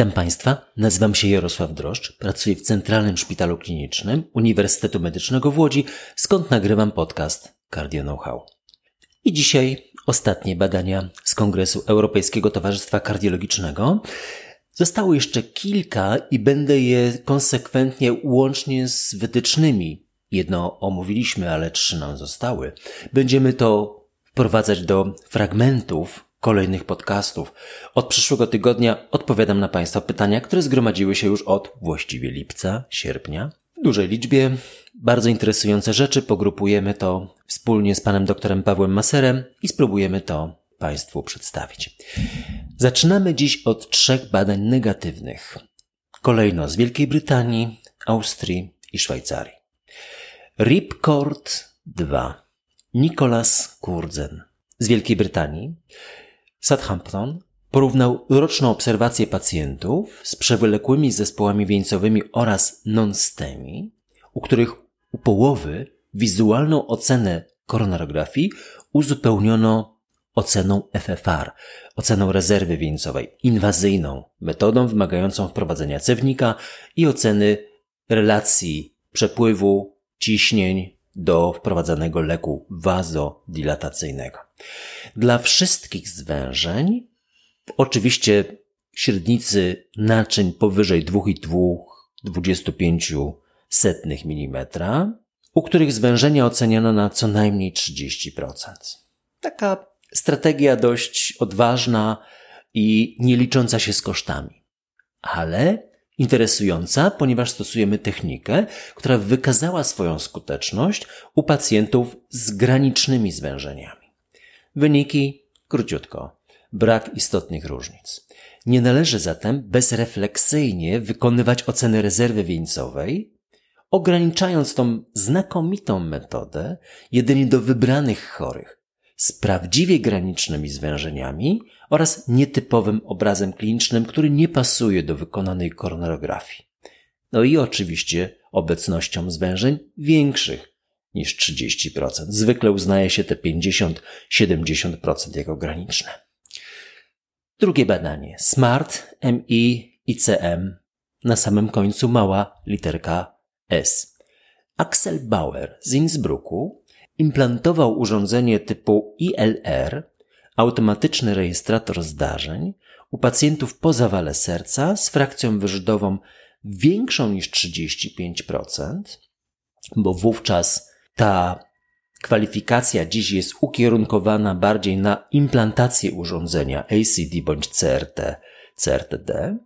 Witam Państwa, nazywam się Jarosław Droszcz, pracuję w Centralnym Szpitalu Klinicznym Uniwersytetu Medycznego w Łodzi, skąd nagrywam podcast Cardio Know-how. I dzisiaj ostatnie badania z Kongresu Europejskiego Towarzystwa Kardiologicznego. Zostało jeszcze kilka i będę je konsekwentnie łącznie z wytycznymi. Jedno omówiliśmy, ale trzy nam zostały. Będziemy to wprowadzać do fragmentów kolejnych podcastów. Od przyszłego tygodnia odpowiadam na Państwa pytania, które zgromadziły się już od właściwie lipca, sierpnia. W dużej liczbie bardzo interesujące rzeczy pogrupujemy to wspólnie z panem doktorem Pawłem Maserem i spróbujemy to Państwu przedstawić. Zaczynamy dziś od trzech badań negatywnych. Kolejno z Wielkiej Brytanii, Austrii i Szwajcarii. Ripcord 2. Nicholas Kurzen z Wielkiej Brytanii Southampton porównał roczną obserwację pacjentów z przewlekłymi zespołami wieńcowymi oraz non-STEMI, u których u połowy wizualną ocenę koronarografii uzupełniono oceną FFR, oceną rezerwy wieńcowej, inwazyjną, metodą wymagającą wprowadzenia cewnika i oceny relacji przepływu ciśnień do wprowadzanego leku wazodilatacyjnego. Dla wszystkich zwężeń, oczywiście średnicy naczyń powyżej 2,2-25 setnych mm, u których zwężenia oceniano na co najmniej 30%. Taka strategia dość odważna i nie licząca się z kosztami. Ale interesująca, ponieważ stosujemy technikę, która wykazała swoją skuteczność u pacjentów z granicznymi zwężeniami. Wyniki króciutko. Brak istotnych różnic. Nie należy zatem bezrefleksyjnie wykonywać oceny rezerwy wieńcowej, ograniczając tą znakomitą metodę jedynie do wybranych chorych, z prawdziwie granicznymi zwężeniami oraz nietypowym obrazem klinicznym, który nie pasuje do wykonanej koronarografii. No i oczywiście obecnością zwężeń większych niż 30%. Zwykle uznaje się te 50-70% jako graniczne. Drugie badanie. SMART, MI, ICM. Na samym końcu mała literka S. Axel Bauer z Innsbrucku implantował urządzenie typu ILR, automatyczny rejestrator zdarzeń, u pacjentów po zawale serca z frakcją wyrzutową większą niż 35%, bo wówczas ta kwalifikacja dziś jest ukierunkowana bardziej na implantację urządzenia ACD bądź CRT, CRTD,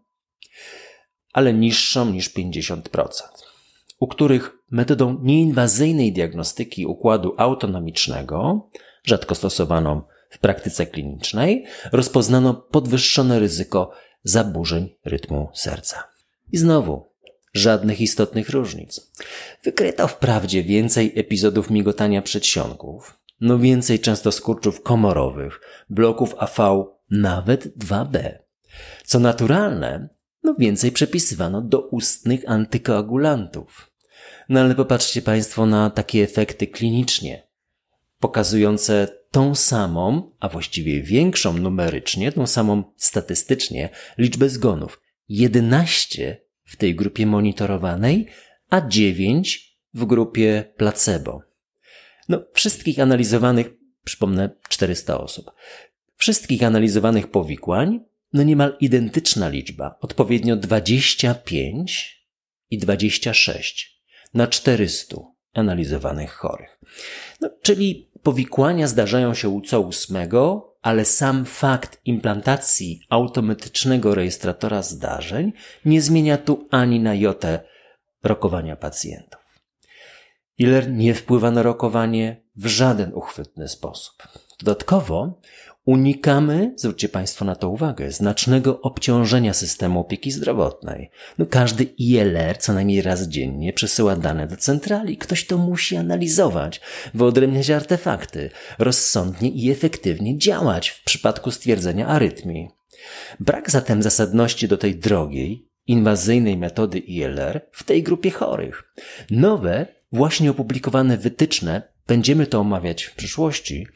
ale niższą niż 50% u których metodą nieinwazyjnej diagnostyki układu autonomicznego, rzadko stosowaną w praktyce klinicznej, rozpoznano podwyższone ryzyko zaburzeń rytmu serca. I znowu, żadnych istotnych różnic. Wykryto wprawdzie więcej epizodów migotania przedsionków, no więcej często skurczów komorowych, bloków AV, nawet 2B. Co naturalne, no więcej przepisywano do ustnych antykoagulantów. No ale popatrzcie Państwo na takie efekty klinicznie, pokazujące tą samą, a właściwie większą numerycznie, tą samą statystycznie liczbę zgonów. 11 w tej grupie monitorowanej, a 9 w grupie placebo. No, wszystkich analizowanych, przypomnę, 400 osób. Wszystkich analizowanych powikłań no niemal identyczna liczba, odpowiednio 25 i 26 na 400 analizowanych chorych. No, czyli powikłania zdarzają się u co ósmego, ale sam fakt implantacji automatycznego rejestratora zdarzeń nie zmienia tu ani na jotę rokowania pacjentów. Iler nie wpływa na rokowanie w żaden uchwytny sposób. Dodatkowo Unikamy, zwróćcie Państwo na to uwagę, znacznego obciążenia systemu opieki zdrowotnej. No każdy ILR co najmniej raz dziennie przesyła dane do centrali. Ktoś to musi analizować, wyodrębniać artefakty, rozsądnie i efektywnie działać w przypadku stwierdzenia arytmii. Brak zatem zasadności do tej drogiej, inwazyjnej metody ILR w tej grupie chorych. Nowe, właśnie opublikowane wytyczne, będziemy to omawiać w przyszłości,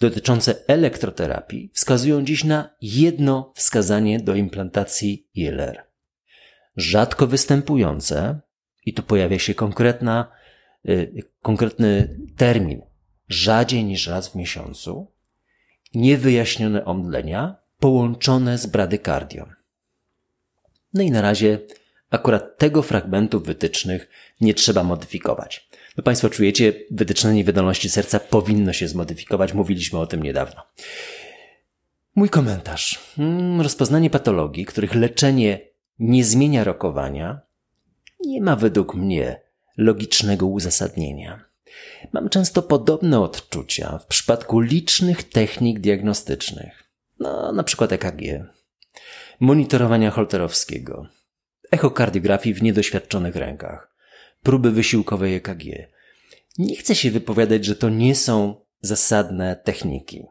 dotyczące elektroterapii wskazują dziś na jedno wskazanie do implantacji ILR. Rzadko występujące, i tu pojawia się konkretna, y, konkretny termin, rzadziej niż raz w miesiącu, niewyjaśnione omdlenia połączone z bradykardią. No i na razie akurat tego fragmentu wytycznych nie trzeba modyfikować. No Państwo czujecie, wytyczne wydolności serca powinno się zmodyfikować. Mówiliśmy o tym niedawno. Mój komentarz. Hmm, rozpoznanie patologii, których leczenie nie zmienia rokowania, nie ma według mnie logicznego uzasadnienia. Mam często podobne odczucia w przypadku licznych technik diagnostycznych. No, na przykład EKG, monitorowania holterowskiego, echokardiografii w niedoświadczonych rękach, próby wysiłkowej EKG. Nie chcę się wypowiadać, że to nie są zasadne techniki,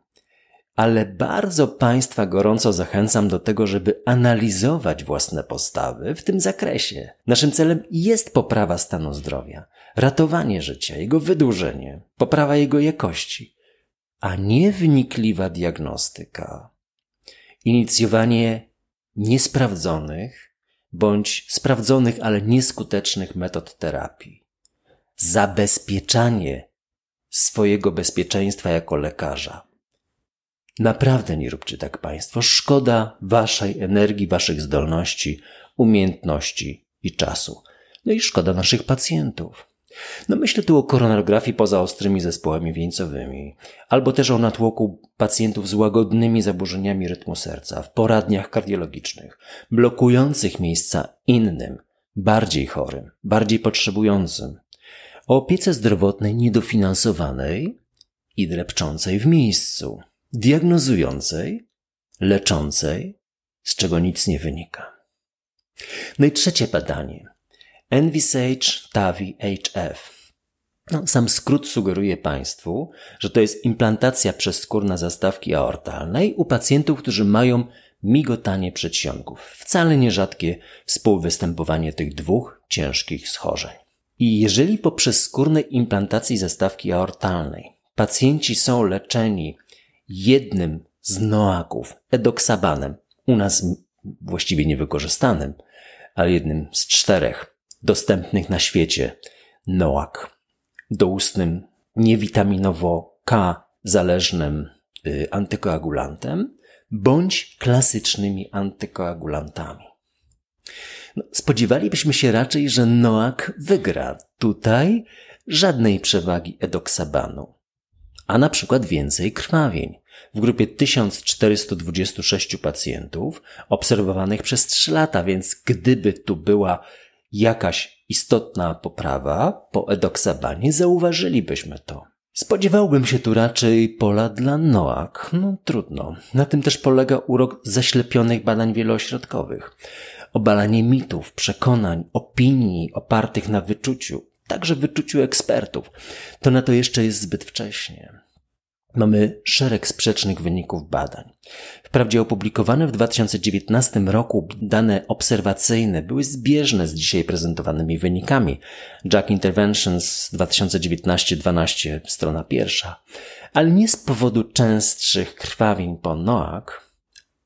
ale bardzo Państwa gorąco zachęcam do tego, żeby analizować własne postawy w tym zakresie. Naszym celem jest poprawa stanu zdrowia, ratowanie życia, jego wydłużenie, poprawa jego jakości, a nie wnikliwa diagnostyka, inicjowanie niesprawdzonych bądź sprawdzonych, ale nieskutecznych metod terapii, zabezpieczanie swojego bezpieczeństwa jako lekarza. Naprawdę nie róbcie tak Państwo. Szkoda Waszej energii, Waszych zdolności, umiejętności i czasu. No i szkoda naszych pacjentów. No myślę tu o koronarografii poza ostrymi zespołami wieńcowymi, albo też o natłoku pacjentów z łagodnymi zaburzeniami rytmu serca w poradniach kardiologicznych, blokujących miejsca innym, bardziej chorym, bardziej potrzebującym, o opiece zdrowotnej niedofinansowanej i drepczącej w miejscu, diagnozującej, leczącej, z czego nic nie wynika. No i trzecie badanie – Envisage TAVI HF. No, sam skrót sugeruje Państwu, że to jest implantacja przezskórna zastawki aortalnej u pacjentów, którzy mają migotanie przedsionków. Wcale nierzadkie współwystępowanie tych dwóch ciężkich schorzeń. I jeżeli po przezskórnej implantacji zastawki aortalnej pacjenci są leczeni jednym z noaków, edoksabanem, u nas właściwie niewykorzystanym, ale jednym z czterech dostępnych na świecie. Noak, doustnym niewitaminowo-K zależnym y, antykoagulantem bądź klasycznymi antykoagulantami. No, spodziewalibyśmy się raczej, że Noak wygra. Tutaj żadnej przewagi edoksabanu, a na przykład więcej krwawień. W grupie 1426 pacjentów obserwowanych przez 3 lata, więc gdyby tu była jakaś istotna poprawa po edoksabanie, zauważylibyśmy to. Spodziewałbym się tu raczej pola dla Noak. No trudno. Na tym też polega urok zaślepionych badań wieloośrodkowych. Obalanie mitów, przekonań, opinii opartych na wyczuciu, także wyczuciu ekspertów. To na to jeszcze jest zbyt wcześnie. Mamy szereg sprzecznych wyników badań. Wprawdzie opublikowane w 2019 roku dane obserwacyjne były zbieżne z dzisiaj prezentowanymi wynikami. Jack Interventions 2019-12, strona pierwsza, ale nie z powodu częstszych krwawień po NOAK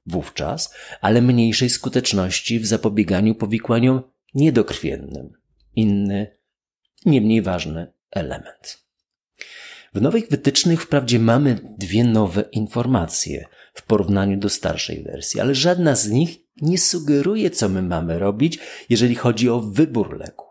wówczas, ale mniejszej skuteczności w zapobieganiu powikłaniom niedokrwiennym. Inny, nie mniej ważny element. W nowych wytycznych wprawdzie mamy dwie nowe informacje w porównaniu do starszej wersji, ale żadna z nich nie sugeruje, co my mamy robić, jeżeli chodzi o wybór leku.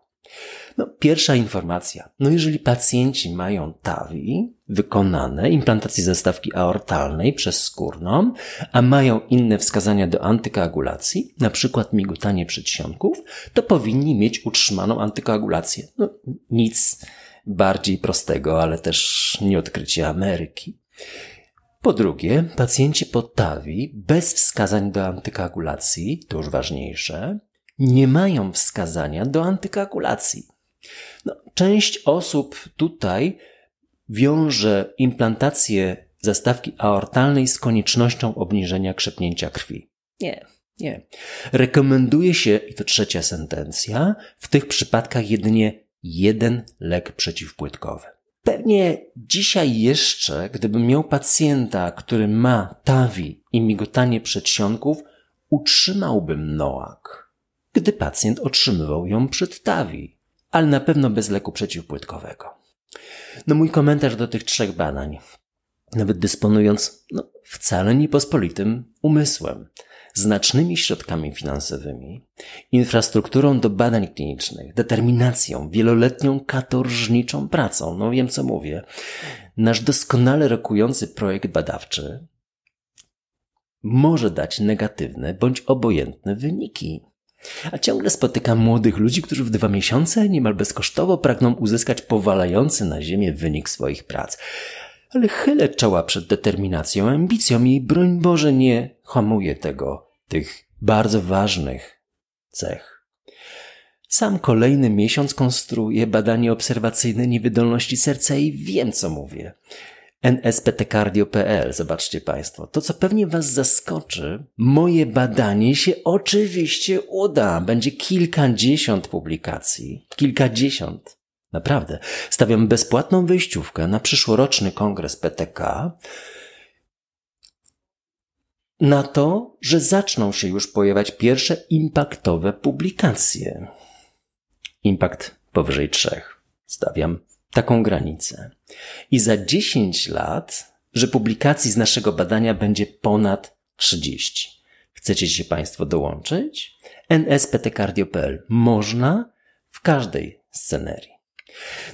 No, pierwsza informacja. No, jeżeli pacjenci mają TAVI wykonane, implantację zastawki aortalnej przez skórną, a mają inne wskazania do antykoagulacji, na przykład migotanie przedsionków, to powinni mieć utrzymaną antykoagulację. No, nic bardziej prostego, ale też nie odkrycie Ameryki. Po drugie, pacjenci pod TAVI bez wskazań do antykoagulacji, to już ważniejsze, nie mają wskazania do antykoagulacji. No, część osób tutaj wiąże implantację zastawki aortalnej z koniecznością obniżenia krzepnięcia krwi. Nie, nie. Rekomenduje się, i to trzecia sentencja, w tych przypadkach jedynie jeden lek przeciwpłytkowy. Pewnie dzisiaj jeszcze, gdybym miał pacjenta, który ma tawi i migotanie przedsionków, utrzymałbym noak, gdy pacjent otrzymywał ją przed tawi, ale na pewno bez leku przeciwpłytkowego. No mój komentarz do tych trzech badań, nawet dysponując no, wcale niepospolitym umysłem, znacznymi środkami finansowymi, infrastrukturą do badań klinicznych, determinacją, wieloletnią katorżniczą pracą, no wiem co mówię, nasz doskonale rokujący projekt badawczy może dać negatywne bądź obojętne wyniki. A ciągle spotykam młodych ludzi, którzy w dwa miesiące niemal bezkosztowo pragną uzyskać powalający na ziemię wynik swoich prac. Ale chylę czoła przed determinacją, ambicją i broń Boże nie hamuje tego, tych bardzo ważnych cech. Sam kolejny miesiąc konstruuję badanie obserwacyjne niewydolności serca i wiem, co mówię nsptcardio.pl. Zobaczcie Państwo. To, co pewnie Was zaskoczy, moje badanie się oczywiście uda. Będzie kilkadziesiąt publikacji. Kilkadziesiąt. Naprawdę. Stawiam bezpłatną wyjściówkę na przyszłoroczny kongres PTK na to, że zaczną się już pojawiać pierwsze impaktowe publikacje. Impact powyżej trzech. Stawiam taką granicę. I za 10 lat, że publikacji z naszego badania będzie ponad 30. Chcecie się Państwo dołączyć? nsptcardio.pl. Można w każdej scenerii.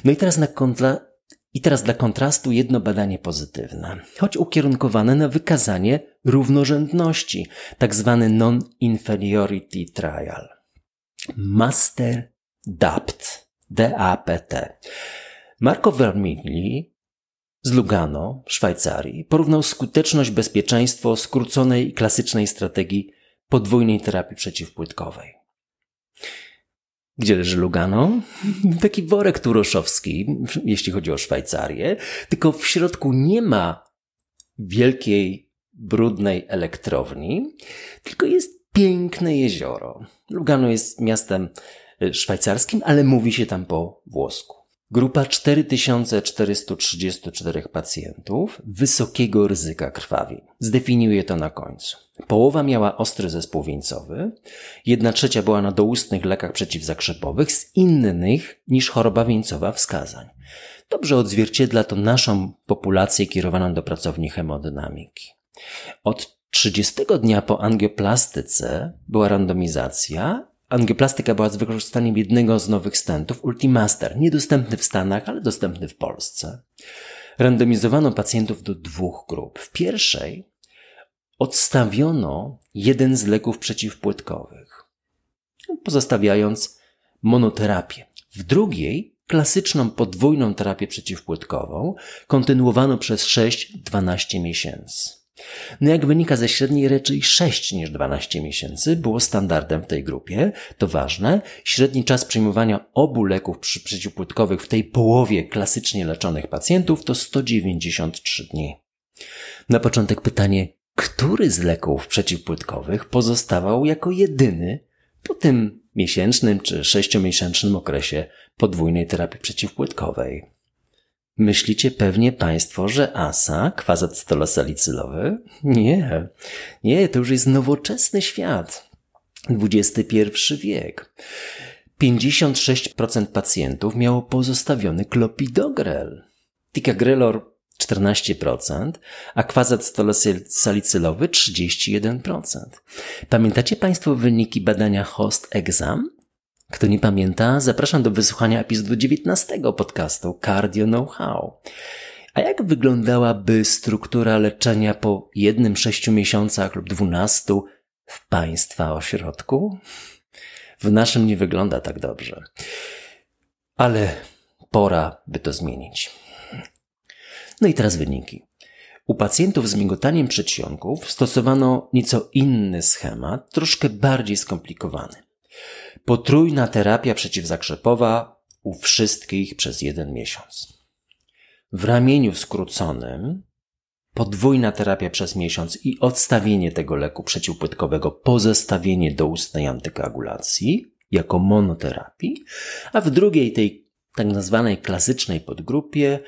No i teraz na kontra, i teraz dla kontrastu jedno badanie pozytywne, choć ukierunkowane na wykazanie równorzędności, tak zwany non-inferiority trial. Master DAPT, D-A-P-T. Marco Vermigli z Lugano, Szwajcarii, porównał skuteczność bezpieczeństwo skróconej i klasycznej strategii podwójnej terapii przeciwpłytkowej. Gdzie leży Lugano? Taki worek turoszowski, jeśli chodzi o Szwajcarię, tylko w środku nie ma wielkiej, brudnej elektrowni, tylko jest piękne jezioro. Lugano jest miastem e, szwajcarskim, ale mówi się tam po włosku. Grupa 4434 pacjentów wysokiego ryzyka krwawi. Zdefiniuję to na końcu. Połowa miała ostry zespół wieńcowy, jedna trzecia była na doustnych lekach przeciwzakrzepowych z innych niż choroba wieńcowa wskazań. Dobrze odzwierciedla to naszą populację kierowaną do pracowni hemodynamiki. Od 30 dnia po angioplastyce była randomizacja Angioplastyka była z wykorzystaniem jednego z nowych stentów, Ultimaster, niedostępny w Stanach, ale dostępny w Polsce. Randomizowano pacjentów do dwóch grup. W pierwszej odstawiono jeden z leków przeciwpłytkowych, pozostawiając monoterapię. W drugiej klasyczną podwójną terapię przeciwpłytkową kontynuowano przez 6-12 miesięcy. No jak wynika ze średniej raczej 6 niż 12 miesięcy było standardem w tej grupie. To ważne. Średni czas przyjmowania obu leków przeciwpłytkowych w tej połowie klasycznie leczonych pacjentów to 193 dni. Na początek pytanie, który z leków przeciwpłytkowych pozostawał jako jedyny po tym miesięcznym czy sześciomiesięcznym okresie podwójnej terapii przeciwpłytkowej? Myślicie pewnie Państwo, że ASA, kwazat stolosalicylowy? Nie, nie, to już jest nowoczesny świat. XXI wiek. 56% pacjentów miało pozostawiony klopidogrel. Ticagrelor 14%, a kwazat stolosalicylowy 31%. Pamiętacie Państwo wyniki badania Host Exam? Kto nie pamięta, zapraszam do wysłuchania epizodu 19 podcastu Cardio Know-how. A jak wyglądałaby struktura leczenia po jednym sześciu miesiącach lub dwunastu w Państwa ośrodku? W naszym nie wygląda tak dobrze. Ale pora, by to zmienić. No i teraz wyniki. U pacjentów z migotaniem przedsionków stosowano nieco inny schemat, troszkę bardziej skomplikowany. Potrójna terapia przeciwzakrzepowa u wszystkich przez jeden miesiąc. W ramieniu skróconym podwójna terapia przez miesiąc i odstawienie tego leku przeciwpłytkowego po zestawienie doustnej antykoagulacji jako monoterapii, a w drugiej tej tak nazwanej klasycznej podgrupie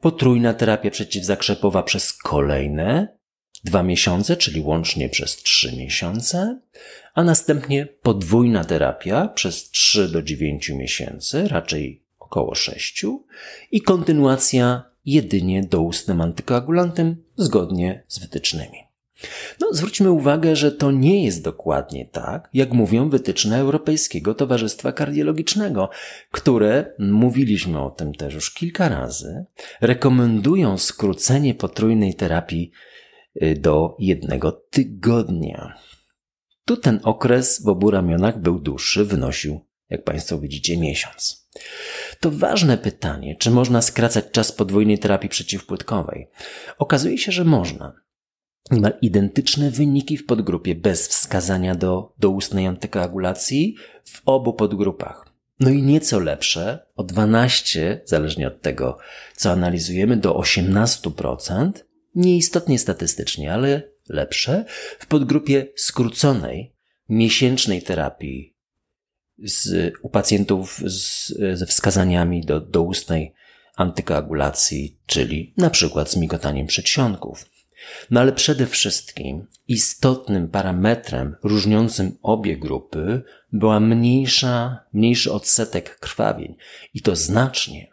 potrójna terapia przeciwzakrzepowa przez kolejne dwa miesiące, czyli łącznie przez trzy miesiące, a następnie podwójna terapia przez 3 do 9 miesięcy, raczej około 6 i kontynuacja jedynie doustnym antykoagulantem zgodnie z wytycznymi. No, zwróćmy uwagę, że to nie jest dokładnie tak, jak mówią wytyczne Europejskiego Towarzystwa Kardiologicznego, które, mówiliśmy o tym też już kilka razy, rekomendują skrócenie potrójnej terapii do jednego tygodnia. Tu ten okres w obu ramionach był dłuższy, wynosił, jak Państwo widzicie, miesiąc. To ważne pytanie, czy można skracać czas podwójnej terapii przeciwpłytkowej. Okazuje się, że można. Niemal identyczne wyniki w podgrupie bez wskazania do doustnej antykoagulacji w obu podgrupach. No i nieco lepsze, o 12, zależnie od tego, co analizujemy, do 18%, nieistotnie statystycznie, ale lepsze, w podgrupie skróconej, miesięcznej terapii z, u pacjentów z, ze wskazaniami do doustnej antykoagulacji, czyli na przykład z migotaniem przedsionków. No ale przede wszystkim istotnym parametrem różniącym obie grupy była mniejsza, mniejszy odsetek krwawień i to znacznie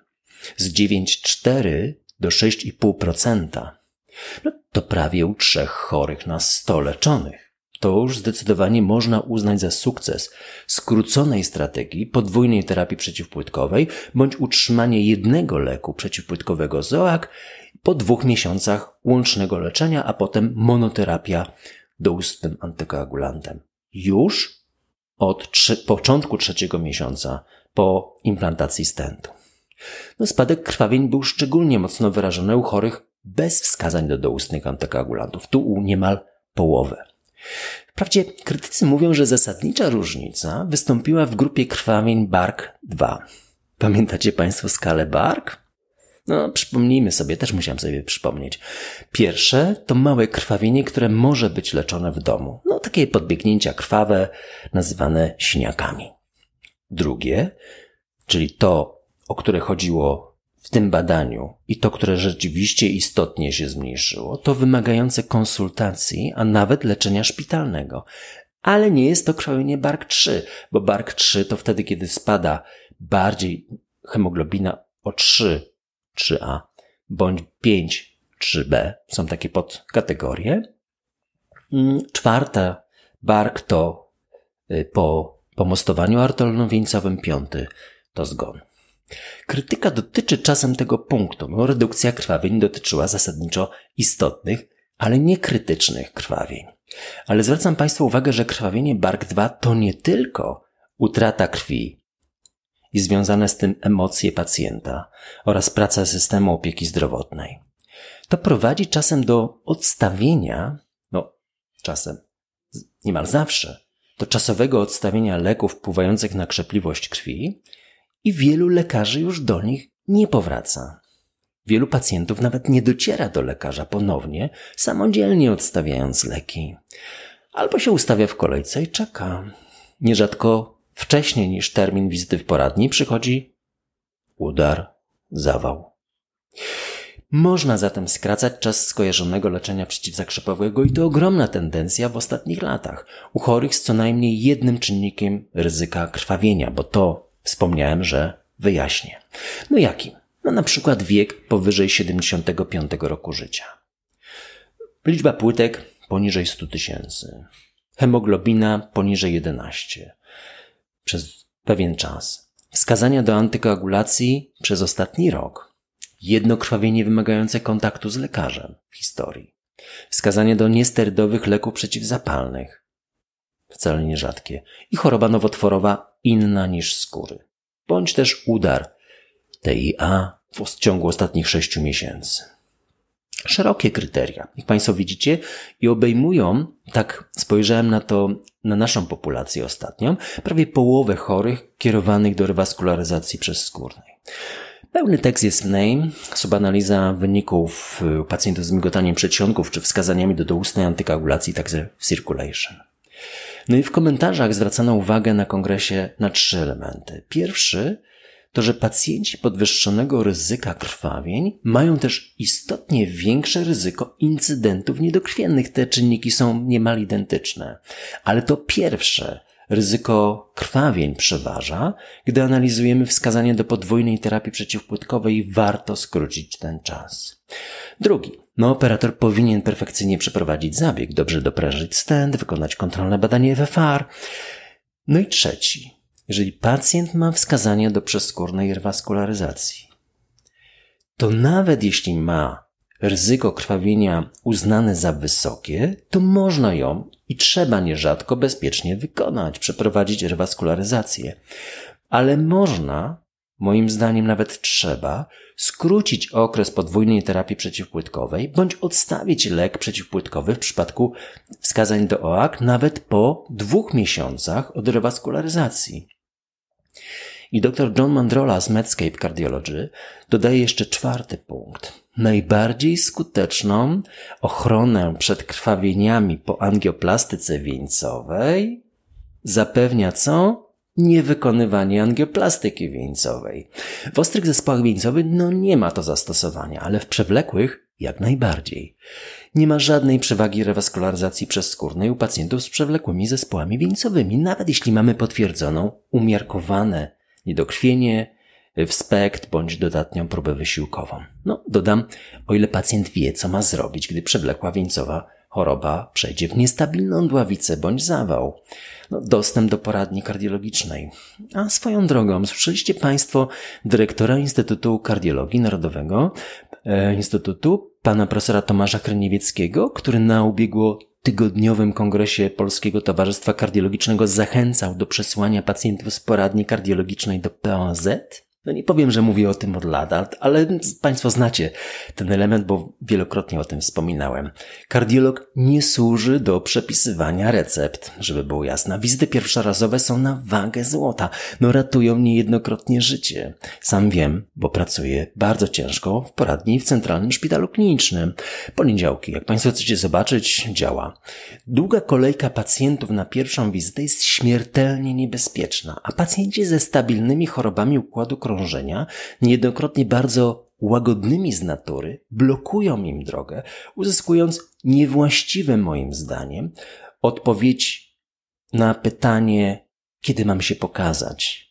z 9,4 do 6,5%. No, to prawie u trzech chorych na 100 leczonych. To już zdecydowanie można uznać za sukces skróconej strategii podwójnej terapii przeciwpłytkowej bądź utrzymanie jednego leku przeciwpłytkowego ZOAK po dwóch miesiącach łącznego leczenia, a potem monoterapia doustnym antykoagulantem. Już od trzy, początku trzeciego miesiąca po implantacji stentu. No, spadek krwawień był szczególnie mocno wyrażony u chorych bez wskazań do doustnych antykoagulantów, tu niemal połowę. Wprawdzie krytycy mówią, że zasadnicza różnica wystąpiła w grupie krwawień BARK-2. Pamiętacie Państwo skalę BARK? No, przypomnijmy sobie, też musiałem sobie przypomnieć. Pierwsze to małe krwawienie, które może być leczone w domu. No, takie podbiegnięcia krwawe, nazywane siniakami. Drugie, czyli to, o które chodziło w tym badaniu i to, które rzeczywiście istotnie się zmniejszyło, to wymagające konsultacji, a nawet leczenia szpitalnego. Ale nie jest to krwawienie BARK-3, bo BARK-3 to wtedy, kiedy spada bardziej hemoglobina o 3 3A bądź 5 3B. Są takie podkategorie. Mm, czwarta bark to y, po pomostowaniu artolno-wieńcowym, piąty to zgon. Krytyka dotyczy czasem tego punktu, bo redukcja krwawień dotyczyła zasadniczo istotnych, ale nie krytycznych krwawień. Ale zwracam Państwu uwagę, że krwawienie BARK2 to nie tylko utrata krwi, i związane z tym emocje pacjenta oraz praca systemu opieki zdrowotnej. To prowadzi czasem do odstawienia, no czasem, niemal zawsze, do czasowego odstawienia leków wpływających na krzepliwość krwi i wielu lekarzy już do nich nie powraca. Wielu pacjentów nawet nie dociera do lekarza ponownie, samodzielnie odstawiając leki. Albo się ustawia w kolejce i czeka. Nierzadko wcześniej niż termin wizyty w poradni przychodzi udar, zawał. Można zatem skracać czas skojarzonego leczenia przeciwzakrzepowego i to ogromna tendencja w ostatnich latach u chorych z co najmniej jednym czynnikiem ryzyka krwawienia, bo to wspomniałem, że wyjaśnię. No jakim? No na przykład wiek powyżej 75 roku życia. Liczba płytek poniżej 100 tysięcy. Hemoglobina poniżej 11 przez pewien czas. Wskazania do antykoagulacji przez ostatni rok. Jedno krwawienie wymagające kontaktu z lekarzem w historii. Wskazanie do niesterydowych leków przeciwzapalnych. Wcale nierzadkie. I choroba nowotworowa inna niż skóry. Bądź też udar TIA w ciągu ostatnich sześciu miesięcy szerokie kryteria, jak Państwo widzicie, i obejmują, tak spojrzałem na to, na naszą populację ostatnią, prawie połowę chorych kierowanych do rewaskularyzacji przezskórnej. Pełny tekst jest w name, subanaliza wyników y, pacjentów z migotaniem przedsionków czy wskazaniami do doustnej antykoagulacji, także w circulation. No i w komentarzach zwracano uwagę na kongresie na trzy elementy. Pierwszy to że pacjenci podwyższonego ryzyka krwawień mają też istotnie większe ryzyko incydentów niedokrwiennych. Te czynniki są niemal identyczne. Ale to pierwsze, ryzyko krwawień przeważa, gdy analizujemy wskazanie do podwójnej terapii przeciwpłytkowej, warto skrócić ten czas. Drugi. No, operator powinien perfekcyjnie przeprowadzić zabieg, dobrze doprężyć stent, wykonać kontrolne badanie FFR. No i trzeci. Jeżeli pacjent ma wskazania do przeskórnej rewaskularyzacji, to nawet jeśli ma ryzyko krwawienia uznane za wysokie, to można ją i trzeba nierzadko bezpiecznie wykonać, przeprowadzić rewaskularyzację. Ale można, moim zdaniem nawet trzeba, skrócić okres podwójnej terapii przeciwpłytkowej bądź odstawić lek przeciwpłytkowy w przypadku wskazań do OAK nawet po dwóch miesiącach od rewaskularyzacji. I dr John Mandrola z Medscape Cardiology dodaje jeszcze czwarty punkt. Najbardziej skuteczną ochronę przed krwawieniami po angioplastyce wieńcowej zapewnia co? Niewykonywanie angioplastyki wieńcowej. W ostrych zespołach wieńcowych no nie ma to zastosowania, ale w przewlekłych jak najbardziej. Nie ma żadnej przewagi rewaskularyzacji przezskórnej u pacjentów z przewlekłymi zespołami wieńcowymi, nawet jeśli mamy potwierdzoną, umiarkowane niedokrwienie, wspekt bądź dodatnią próbę wysiłkową. No, dodam, o ile pacjent wie, co ma zrobić, gdy przewlekła wieńcowa choroba przejdzie w niestabilną dławicę bądź zawał. No, dostęp do poradni kardiologicznej. A swoją drogą, słyszeliście Państwo dyrektora Instytutu Kardiologii Narodowego, e, Instytutu, pana profesora Tomasza Kryniewieckiego, który na ubiegło tygodniowym kongresie Polskiego Towarzystwa Kardiologicznego zachęcał do przesłania pacjentów z poradni kardiologicznej do POZ? No nie powiem, że mówię o tym od lat, ale Państwo znacie ten element, bo wielokrotnie o tym wspominałem. Kardiolog nie służy do przepisywania recept, żeby było jasne. Wizyty pierwszorazowe są na wagę złota. No ratują niejednokrotnie życie. Sam wiem, bo pracuję bardzo ciężko w poradni w Centralnym Szpitalu Klinicznym. Poniedziałki, jak Państwo chcecie zobaczyć, działa. Długa kolejka pacjentów na pierwszą wizytę jest śmiertelnie niebezpieczna, a pacjenci ze stabilnymi chorobami układu krążenia krążenia, niejednokrotnie bardzo łagodnymi z natury, blokują im drogę, uzyskując niewłaściwe moim zdaniem odpowiedź na pytanie, kiedy mam się pokazać.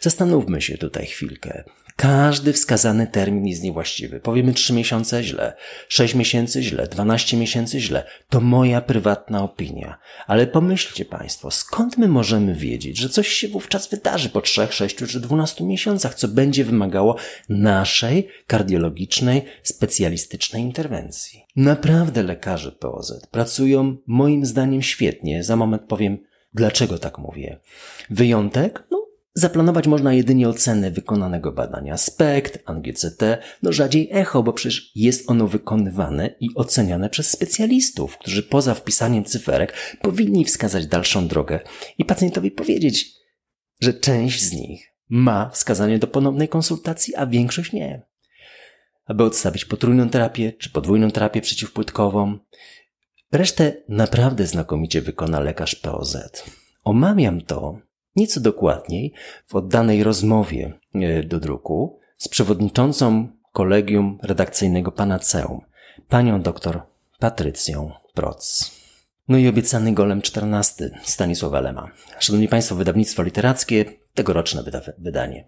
Zastanówmy się tutaj chwilkę. Każdy wskazany termin jest niewłaściwy. Powiemy 3 miesiące źle, 6 miesięcy źle, 12 miesięcy źle. To moja prywatna opinia. Ale pomyślcie Państwo, skąd my możemy wiedzieć, że coś się wówczas wydarzy po 3, 6 czy 12 miesiącach, co będzie wymagało naszej kardiologicznej, specjalistycznej interwencji? Naprawdę lekarze POZ pracują moim zdaniem świetnie. Za moment powiem, dlaczego tak mówię. Wyjątek? No, Zaplanować można jedynie ocenę wykonanego badania SPECT, ANGCT, no rzadziej echo, bo przecież jest ono wykonywane i oceniane przez specjalistów, którzy poza wpisaniem cyferek powinni wskazać dalszą drogę i pacjentowi powiedzieć, że część z nich ma wskazanie do ponownej konsultacji, a większość nie. Aby odstawić potrójną terapię czy podwójną terapię przeciwpłytkową, resztę naprawdę znakomicie wykona lekarz POZ. Omawiam to Nieco dokładniej, w oddanej rozmowie e, do druku z przewodniczącą kolegium redakcyjnego Panaceum, panią dr Patrycją Proc. No i obiecany golem 14 Stanisława Lema. Szanowni Państwo, wydawnictwo literackie, tegoroczne wyda- wydanie.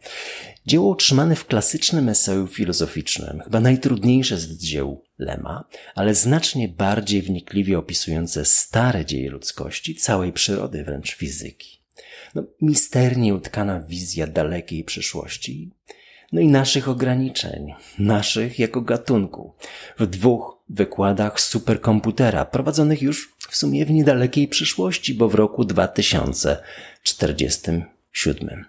Dzieło utrzymane w klasycznym eseju filozoficznym, chyba najtrudniejsze z dzieł Lema, ale znacznie bardziej wnikliwie opisujące stare dzieje ludzkości, całej przyrody, wręcz fizyki no, misternie utkana wizja dalekiej przyszłości, no i naszych ograniczeń, naszych jako gatunku, w dwóch wykładach superkomputera, prowadzonych już w sumie w niedalekiej przyszłości, bo w roku 2047.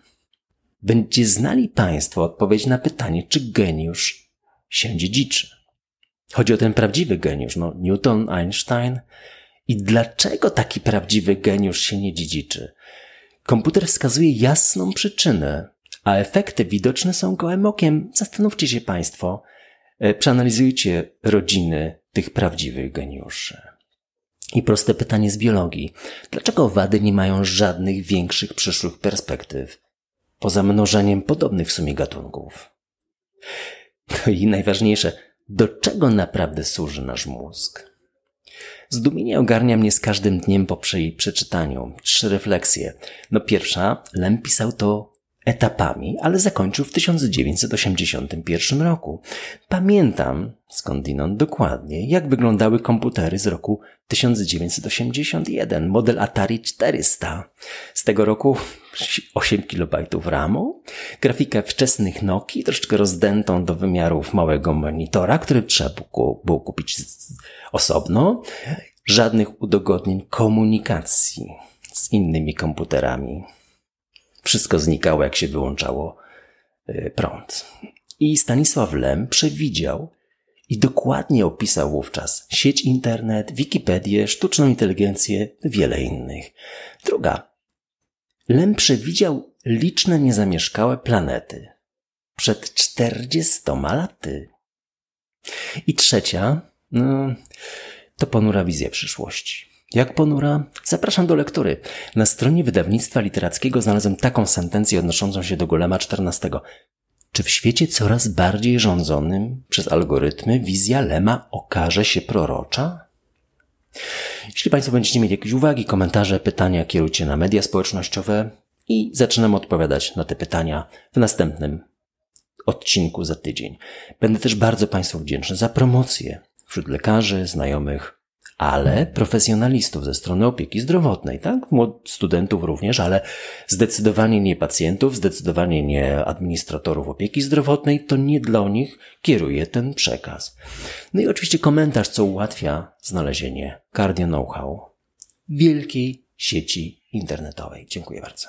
Będzie znali Państwo odpowiedź na pytanie, czy geniusz się dziedziczy. Chodzi o ten prawdziwy geniusz, no Newton, Einstein. I dlaczego taki prawdziwy geniusz się nie dziedziczy? Komputer wskazuje jasną przyczynę, a efekty widoczne są gołym okiem. Zastanówcie się Państwo, e, przeanalizujcie rodziny tych prawdziwych geniuszy. I proste pytanie z biologii. Dlaczego wady nie mają żadnych większych przyszłych perspektyw? poza mnożeniem podobnych w sumie gatunków. No i najważniejsze, do czego naprawdę służy nasz mózg? Zdumienie ogarnia mnie z każdym dniem po przeczytaniu. Trzy refleksje. No pierwsza, Lem pisał to etapami, ale zakończył w 1981 roku. Pamiętam skądinąd dokładnie, jak wyglądały komputery z roku 1981, model Atari 400. Z tego roku 8 KB RAMu, grafikę wczesnych Nokii, troszeczkę rozdętą do wymiarów małego monitora, który trzeba było kupić osobno, żadnych udogodnień komunikacji z innymi komputerami. Wszystko znikało, jak się wyłączało y, prąd. I Stanisław Lem przewidział i dokładnie opisał wówczas sieć internet, Wikipedię, sztuczną inteligencję, wiele innych. Druga. Lem przewidział liczne niezamieszkałe planety przed 40 laty. I trzecia, no, to ponura wizja przyszłości. Jak ponura? Zapraszam do lektury. Na stronie wydawnictwa literackiego znalazłem taką sentencję odnoszącą się do Golema XIV. Czy w świecie coraz bardziej rządzonym przez algorytmy wizja Lema okaże się prorocza? Jeśli Państwo będziecie mieli jakieś uwagi, komentarze, pytania, kierujcie na media społecznościowe i zaczynam odpowiadać na te pytania w następnym odcinku za tydzień. Będę też bardzo Państwu wdzięczny za promocję wśród lekarzy, znajomych, ale profesjonalistów ze strony opieki zdrowotnej, tak? Studentów również, ale zdecydowanie nie pacjentów, zdecydowanie nie administratorów opieki zdrowotnej, to nie dla nich kieruje ten przekaz. No i oczywiście komentarz, co ułatwia znalezienie Cardio Know-how wielkiej sieci internetowej. Dziękuję bardzo.